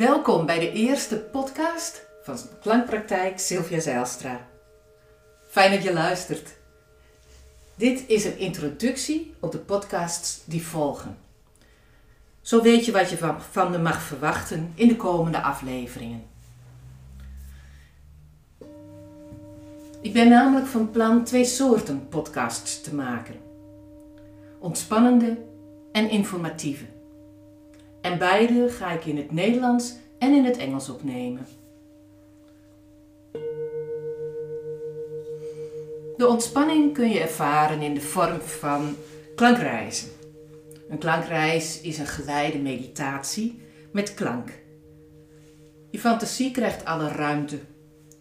Welkom bij de eerste podcast van Klankpraktijk Sylvia Zijlstra. Fijn dat je luistert. Dit is een introductie op de podcasts die volgen. Zo weet je wat je van, van me mag verwachten in de komende afleveringen. Ik ben namelijk van plan twee soorten podcasts te maken: ontspannende en informatieve. En beide ga ik in het Nederlands en in het Engels opnemen. De ontspanning kun je ervaren in de vorm van klankreizen. Een klankreis is een geleide meditatie met klank. Je fantasie krijgt alle ruimte,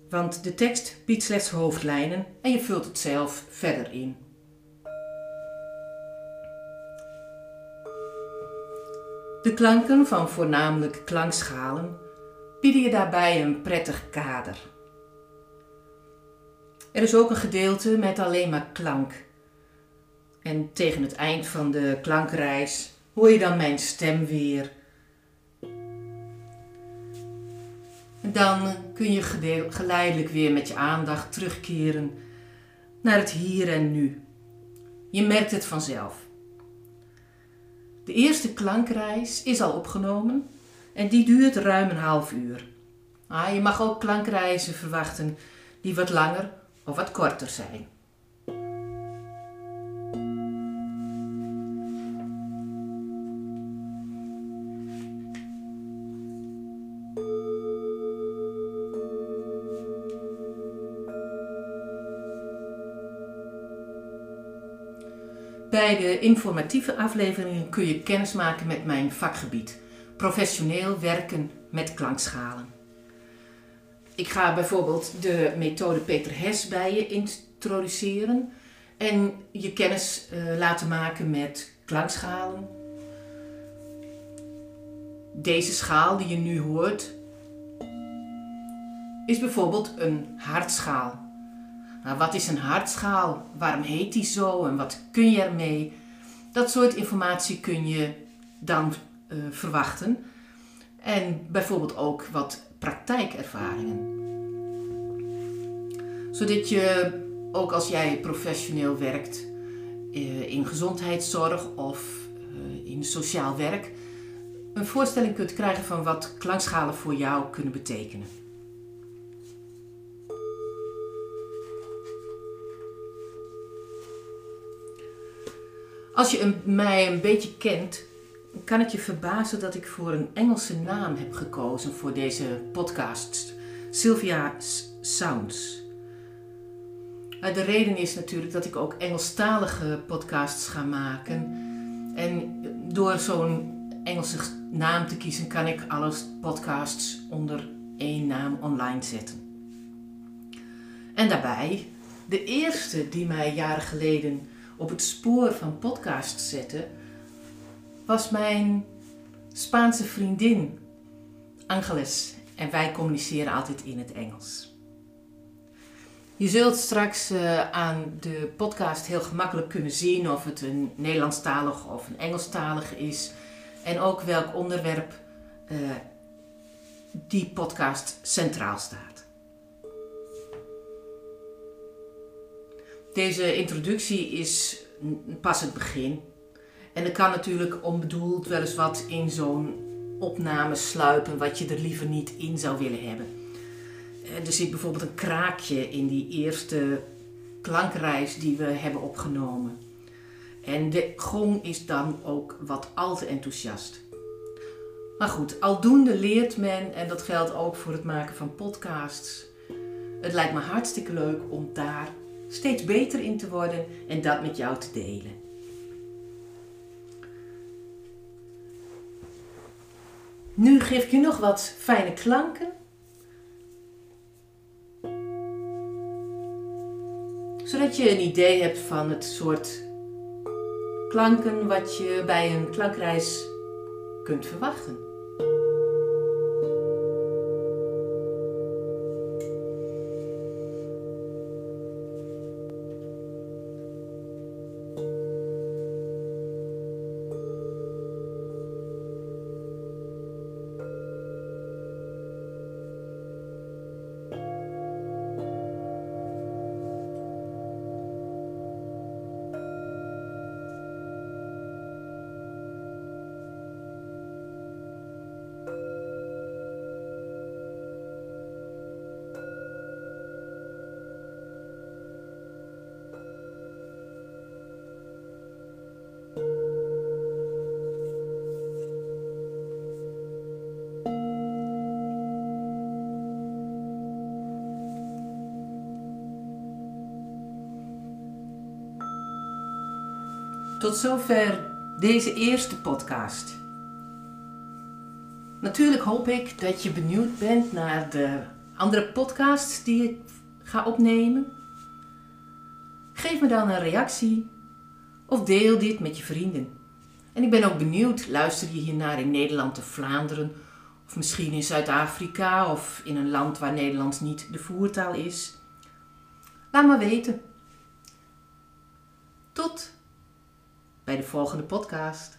want de tekst biedt slechts hoofdlijnen en je vult het zelf verder in. De klanken van voornamelijk klankschalen bieden je daarbij een prettig kader. Er is ook een gedeelte met alleen maar klank. En tegen het eind van de klankreis hoor je dan mijn stem weer. En dan kun je geleidelijk weer met je aandacht terugkeren naar het hier en nu. Je merkt het vanzelf. De eerste klankreis is al opgenomen en die duurt ruim een half uur. Ah, je mag ook klankreizen verwachten die wat langer of wat korter zijn. Bij de informatieve afleveringen kun je kennis maken met mijn vakgebied: professioneel werken met klankschalen. Ik ga bijvoorbeeld de methode Peter Hes bij je introduceren en je kennis uh, laten maken met klankschalen. Deze schaal die je nu hoort is bijvoorbeeld een hartschaal. Nou, wat is een hartschaal? Waarom heet die zo en wat kun je ermee? Dat soort informatie kun je dan uh, verwachten. En bijvoorbeeld ook wat praktijkervaringen. Zodat je ook als jij professioneel werkt uh, in gezondheidszorg of uh, in sociaal werk, een voorstelling kunt krijgen van wat klankschalen voor jou kunnen betekenen. Als je mij een beetje kent, kan het je verbazen dat ik voor een Engelse naam heb gekozen voor deze podcast. Sylvia Sounds. Nou, de reden is natuurlijk dat ik ook Engelstalige podcasts ga maken. En door zo'n Engelse naam te kiezen, kan ik alle podcasts onder één naam online zetten. En daarbij, de eerste die mij jaren geleden op het spoor van podcast zetten, was mijn Spaanse vriendin Angeles. En wij communiceren altijd in het Engels. Je zult straks uh, aan de podcast heel gemakkelijk kunnen zien of het een Nederlandstalig of een Engelstalig is. En ook welk onderwerp uh, die podcast centraal staat. Deze introductie is pas het begin. En er kan natuurlijk onbedoeld wel eens wat in zo'n opname sluipen wat je er liever niet in zou willen hebben. Er zit bijvoorbeeld een kraakje in die eerste klankreis die we hebben opgenomen. En de gong is dan ook wat al te enthousiast. Maar goed, aldoende leert men, en dat geldt ook voor het maken van podcasts. Het lijkt me hartstikke leuk om daar steeds beter in te worden en dat met jou te delen. Nu geef ik je nog wat fijne klanken. Zodat je een idee hebt van het soort klanken wat je bij een klankreis kunt verwachten. Tot zover deze eerste podcast. Natuurlijk hoop ik dat je benieuwd bent naar de andere podcasts die ik ga opnemen. Geef me dan een reactie of deel dit met je vrienden. En ik ben ook benieuwd, luister je hiernaar in Nederland of Vlaanderen, of misschien in Zuid-Afrika of in een land waar Nederlands niet de voertaal is? Laat me weten. Tot bij de volgende podcast.